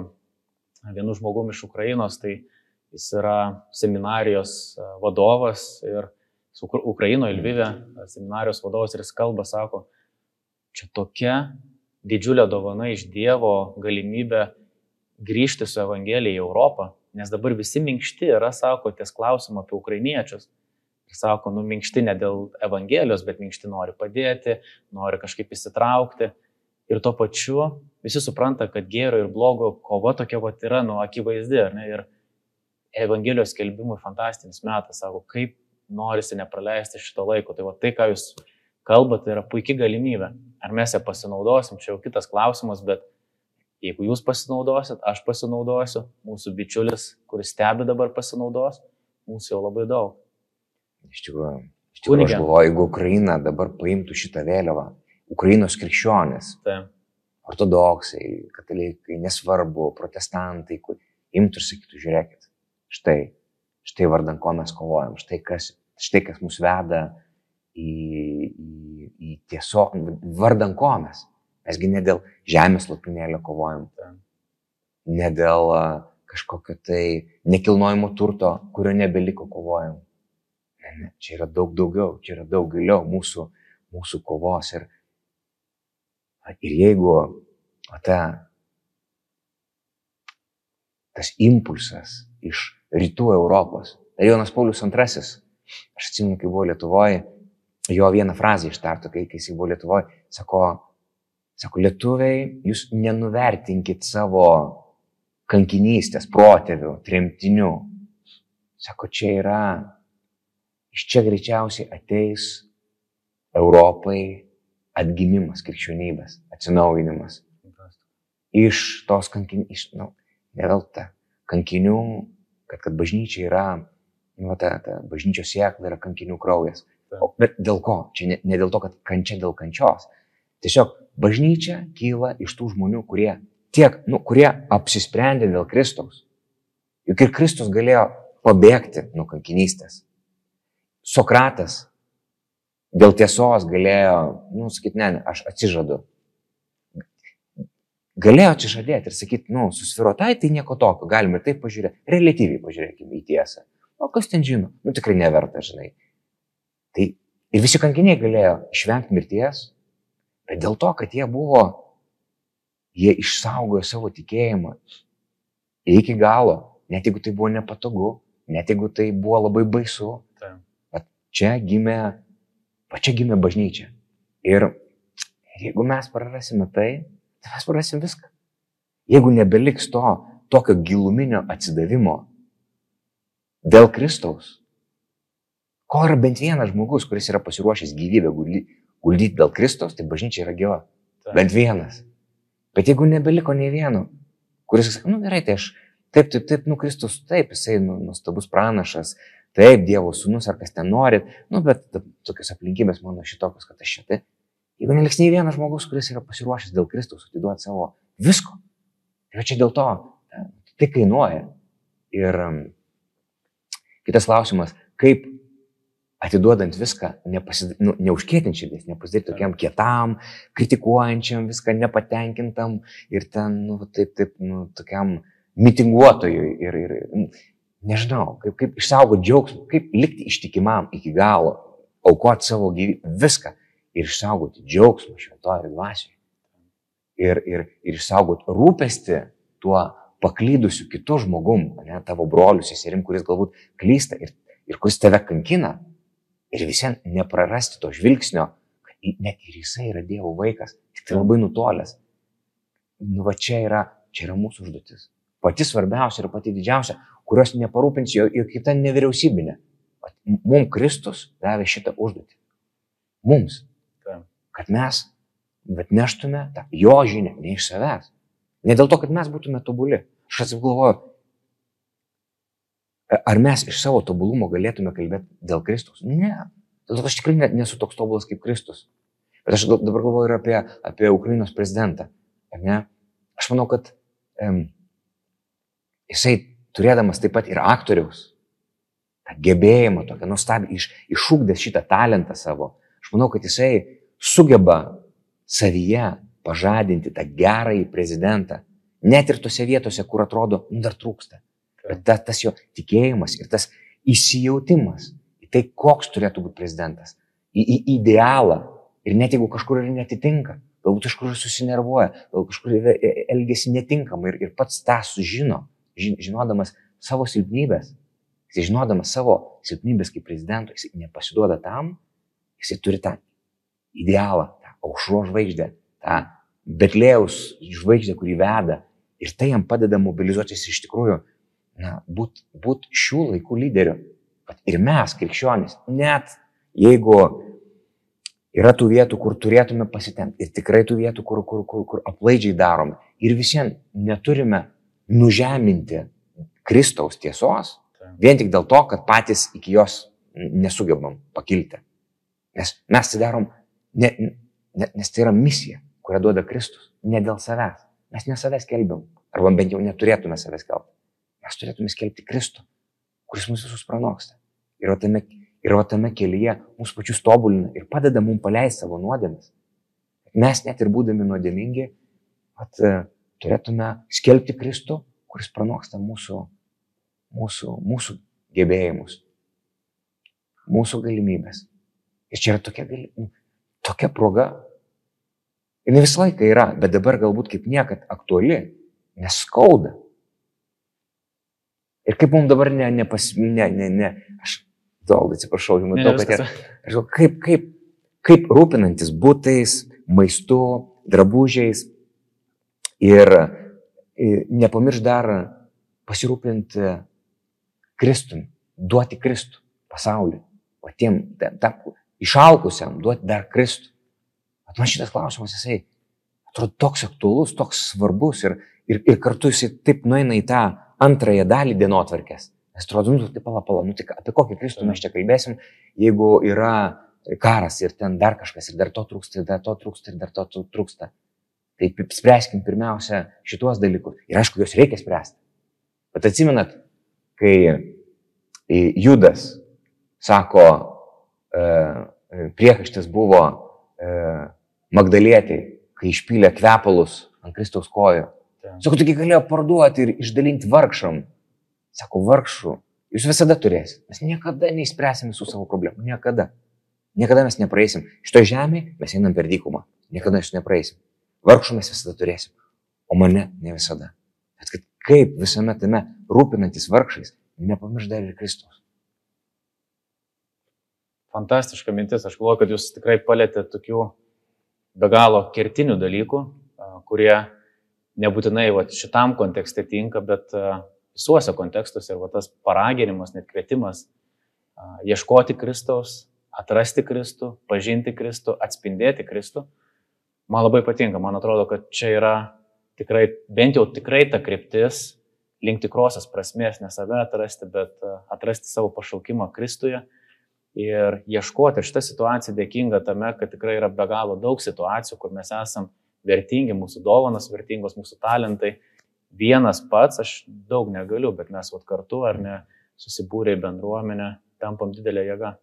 vienu žmogumi iš Ukrainos, tai jis yra seminarijos e, vadovas ir Ukrainoje, Lvive, seminarijos vadovas ir jis kalba, sako, čia tokia didžiulė dovana iš Dievo galimybė grįžti su Evangelija į Europą, nes dabar visi minkšti yra, sako, ties klausimą apie ukrainiečius. Ir sako, nu minkšti ne dėl Evangelijos, bet minkšti nori padėti, nori kažkaip įsitraukti. Ir tuo pačiu visi supranta, kad gėrio ir blogo kova tokia vat yra, nu, akivaizdi. Ir Evangelijos skelbimui fantastinis metas, sako, kaip norisi nepraleisti šito laiko. Tai va tai, ką jūs kalbate, tai yra puikia galimybė. Ar mes ją pasinaudosim, čia jau kitas klausimas, bet jeigu jūs pasinaudosit, aš pasinaudosiu, mūsų bičiulis, kuris stebi dabar pasinaudos, mūsų jau labai daug. Iš tikrųjų, iš tikrųjų aš galvoju, jeigu Ukraina dabar paimtų šitą vėliavą, Ukrainos krikščionis, tai. ortodoksai, katalikai, nesvarbu, protestantai, imtų ir sakytų, žiūrėkit, štai, štai vardan ko mes kovojam, štai kas, štai kas mus veda į, į, į tiesiog, vardan ko mes. Mesgi ne dėl žemės lopinėlio kovojam, ne dėl kažkokio tai nekilnojimo turto, kurio nebeliko kovojam. Ne, ne, čia yra daug daugiau, čia yra daug giliau mūsų, mūsų kovos. Ir, ir jeigu ta, tas impulsas iš rytų Europos, tai Jonas Paulius II, aš atsimenu, kai buvo Lietuvoje, jo vieną frazę ištartų, kai, kai jis buvo Lietuvoje, sako, sako, lietuviai, jūs nenuvertinkit savo kankinystės, protėvių, tremtinių. Sako, čia yra, iš čia greičiausiai ateis Europai atgimimas krikščionybės, atsinaujinimas. Iš tos kankinių, iš, nu, nevelta, kankinių, kad, kad bažnyčia yra, nu, ta, ta bažnyčios sėkla yra kankinių kraujas. O, bet dėl ko? Čia ne, ne dėl to, kad kančia dėl kančios. Tiesiog bažnyčia kyla iš tų žmonių, kurie tiek, nu, kurie apsisprendė dėl Kristaus. Juk ir Kristus galėjo pabėgti nuo kankinystės. Sokratas dėl tiesos galėjo, nu, sakyti, ne, ne, aš atsižadu. Galėjo atsižadėti ir sakyti, nu, susvirotai, tai nieko tokio, galime ir taip pažiūrėti, relatyviai pažiūrėkime į tiesą. O kas ten žino? Nu, tikrai neverta, žinai. Tai ir visi kankiniai galėjo išvengti mirties, bet dėl to, kad jie buvo, jie išsaugojo savo tikėjimą iki galo, net jeigu tai buvo nepatogu, net jeigu tai buvo labai baisu. Bet čia gimė, pačia gimė bažnyčia. Ir jeigu mes prarasime tai mes prarasim viską. Jeigu nebeliks to tokio giluminio atsidavimo dėl Kristaus, Ko yra bent vienas žmogus, kuris yra pasiruošęs gyvybę guldyti dėl Kristos, tai bažnyčia yra gyva. Bent vienas. Bet jeigu nebeliko nei vieno, kuris sako, nu gerai, tai aš taip, taip, taip, nu Kristus, taip, jisai nu, nuostabus pranašas, taip, Dievo sūnus ar kas ten norit, nu bet tokios aplinkybės mano šitokios, kad aš šitai. Jeigu neliks nei vienas žmogus, kuris yra pasiruošęs dėl Kristus atiduoti savo visko, tai čia dėl to tai kainuoja. Ir kitas klausimas, kaip atiduodant viską, nepasid... nu, neužkėtinti širdies, nepasidaryti tokiam kietam, kritikuojančiam, viską nepatenkintam ir ten, nu, taip, taip, nu, tokiam mitinguotojui ir, ir nu, nežinau, kaip, kaip išsaugoti džiaugsmą, kaip likti ištikimam iki galo, aukoti savo gyvybę, viską ir išsaugoti džiaugsmą šventoje dvasioje. Ir, ir, ir išsaugoti rūpestį tuo paklydusiu kitu žmogum, ne, tavo broliu, seserim, kuris galbūt klysta ir, ir kuris tave kankina, ir visiems neprarasti to žvilgsnio, kad net ir jisai yra Dievo vaikas, tik tai labai nutolęs. Nu, va čia yra, čia yra mūsų užduotis. Pati svarbiausia ir pati didžiausia, kurios neparūpins jo, jo kita nevyriausybinė. Mums Kristus davė šitą užduotį. Mums. Kad mes bet neštume tą jo žinią, ne iš savęs. Ne dėl to, kad mes būtume tobuli. Aš atsigalvoju, Ar mes iš savo tobulumo galėtume kalbėti dėl Kristus? Ne. Dėl to aš tikrai nesu toks tobulas kaip Kristus. Bet aš dabar galvoju ir apie, apie Ukrainos prezidentą. ne? Aš manau, kad um, jisai turėdamas taip pat ir aktoriaus, tą gebėjimą, tokią nuostabią, iš, išūkdęs šitą talentą savo, aš manau, kad jisai sugeba savyje pažadinti tą gerąjį prezidentą, net ir tose vietose, kur atrodo, nu, dar trūksta. Bet ta, tas jo tikėjimas ir tas įsijautimas į tai, koks turėtų būti prezidentas, į, į idealą. Ir net jeigu kažkur ir netitinka, galbūt kažkur susinervuoja, galbūt kažkur e, e, elgesi netinkamai ir, ir pats tą sužino, žinodamas savo silpnybės, jis žinodamas savo silpnybės kaip prezidento, jis nepasiduoda tam, jis turi tą idealą, tą aušro žvaigždę, tą Betlėjaus žvaigždę, kurį veda. Ir tai jam padeda mobilizuotis iš tikrųjų, na, būti būt šių laikų lyderiu. Ir mes, krikščionys, net jeigu yra tų vietų, kur turėtume pasitemti, ir tikrai tų vietų, kur, kur, kur, kur aplaidžiai darome, ir visiems neturime nužeminti Kristaus tiesos, vien tik dėl to, kad patys iki jos nesugebam pakilti. Nes mes tai darom, ne, ne, nes tai yra misija kurią duoda Kristus, ne dėl savęs. Mes ne savęs kelbiam, arba bent jau neturėtume savęs kelbti. Mes turėtume skelbti Kristų, kuris mus visus pranoksta. Ir va tame, ir va tame kelyje mūsų pačius tobulina ir padeda mums paleisti savo nuodėmes. Mes net ir būdami nuodėmingi, at, e, turėtume skelbti Kristų, kuris pranoksta mūsų, mūsų, mūsų gebėjimus, mūsų galimybės. Ir čia yra tokia, gali, tokia proga. Jis visą laiką yra, bet dabar galbūt kaip niekad aktuali, neskauda. Ir kaip mums dabar ne, ne, pas, ne, ne, ne, aš daug atsiprašau, jums matau, kad yra, aš žinau, kaip, kaip, kaip rūpinantis būtais, maistu, drabužiais. Ir, ir nepamirš dar pasirūpinti Kristumi, duoti Kristų pasauliu, o tiem, tam išalkusiam duoti dar Kristų. Bet man šitas klausimas, jisai atrodo toks aktuolus, toks svarbus ir, ir, ir kartu jisai taip nueina į tą antrąją dalį dienotvarkės. Nes atrodo, nu, tai pala, pala, nu, tai apie kokį Kristų mes čia kalbėsim, jeigu yra karas ir ten dar kažkas, ir dar to trūksta, ir dar to trūksta, ir dar to trūksta. Tai spręskim pirmiausia šituos dalykus. Ir aišku, juos reikia spręsti. Bet atsimenat, kai Judas sako, e, priekaištas buvo e, Magdalietei, kai išpylė kvepalus ant Kristaus kojų. Sako, taigi galėjo parduoti ir išdalinti vargšam. Sako, vargšų, jūs visada turėsite. Mes niekada neįspręsim visų savo problemų. Niekada. Niekada mes nepraeisim. Šitoje žemėje mes einam per dykumą. Niekada jūs nepraeisim. Vargšų mes visada turėsim. O mane ne visada. Bet kad kaip visame tame rūpinantis vargšais, nepamirš dar ir Kristus. Fantastiška mintis. Aš galvoju, kad jūs tikrai palėtėte tokių be galo kertinių dalykų, kurie nebūtinai va, šitam kontekste tinka, bet visuose kontekstuose ir va, tas paraginimas, net kvietimas ieškoti Kristaus, atrasti Kristų, pažinti Kristų, atspindėti Kristų, man labai patinka. Man atrodo, kad čia yra tikrai, bent jau tikrai ta kryptis link tikrosios prasmės, ne save atrasti, bet atrasti savo pašaukimą Kristuje ir ieškoti. Šitą situaciją dėkinga tame, kad tikrai yra be galo daug situacijų, kur mes esam vertingi, mūsų dovanas vertingos, mūsų talentai. Vienas pats aš daug negaliu, bet mes vat kartu ar ne susibūrė į bendruomenę, tampam didelę jėgą.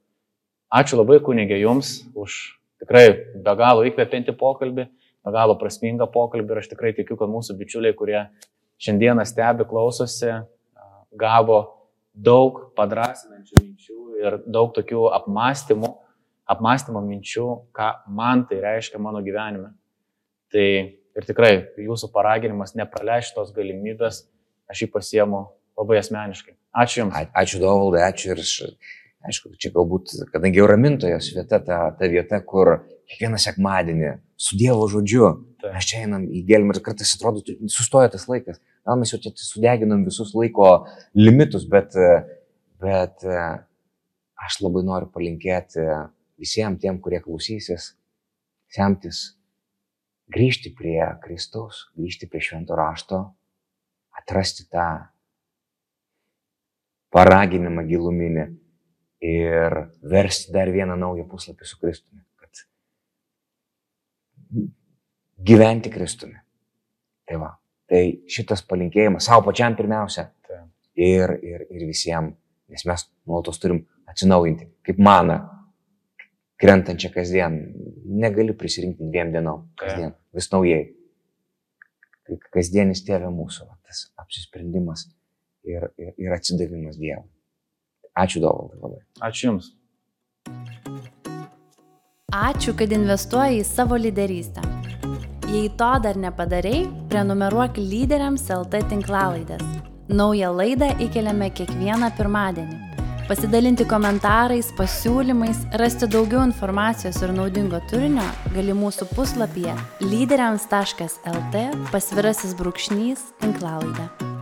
Ačiū labai kunigė Jums už tikrai be galo įkvepiantį pokalbį, be galo prasmingą pokalbį ir aš tikrai tikiu, kad mūsų bičiuliai, kurie šiandieną stebi, klausosi, gavo daug padrasinančių minčių ir daug tokių apmąstymų, apmąstymo minčių, ką man tai reiškia mano gyvenime. Tai ir tikrai jūsų paraginimas nepraleisti tos galimybės, aš jį pasiemu labai asmeniškai. Ačiū Jums. Ačiū Dovaldai, ačiū ir aišku, čia galbūt, kadangi jau ramintojos vieta, ta, ta vieta, kur kiekvieną sekmadienį su Dievo žodžiu tai. mes čia einam į gelmę ir kartais atrodo, sustoja tas laikas. Gal mes jau čia sudeginam visus laiko limitus, bet, bet aš labai noriu palinkėti visiems tiem, kurie klausysis, semtis grįžti prie Kristaus, grįžti prie švento rašto, atrasti tą paraginimą giluminį ir versti dar vieną naują puslapį su Kristumi. Kad gyventi Kristumi, Tai va. Tai šitas palinkėjimas savo pačiam pirmiausia Tai. ir, ir, ir visiems, nes mes nuolatos turim atsinaujinti, kaip mana, krentančią kasdien. Negali prisirinkti dviem dienom, kasdien, vis naujai. Tai kasdienis tėvė mūsų, tas apsisprendimas ir, ir, ir atsidavimas Dievui. Ačiū Dovaldai labai. Ačiū Jums. Ačiū, kad investuoji į savo lyderystę. Jei to dar nepadarei, prenumeruok lyderiams LT tinklalaidės. Naują laidą įkeliame kiekvieną pirmadienį. Pasidalinti komentarais, pasiūlymais, rasti daugiau informacijos ir naudingo turinio gali mūsų puslapyje lyderiams.lt pasvirasis brūkšnys tinklalaidė.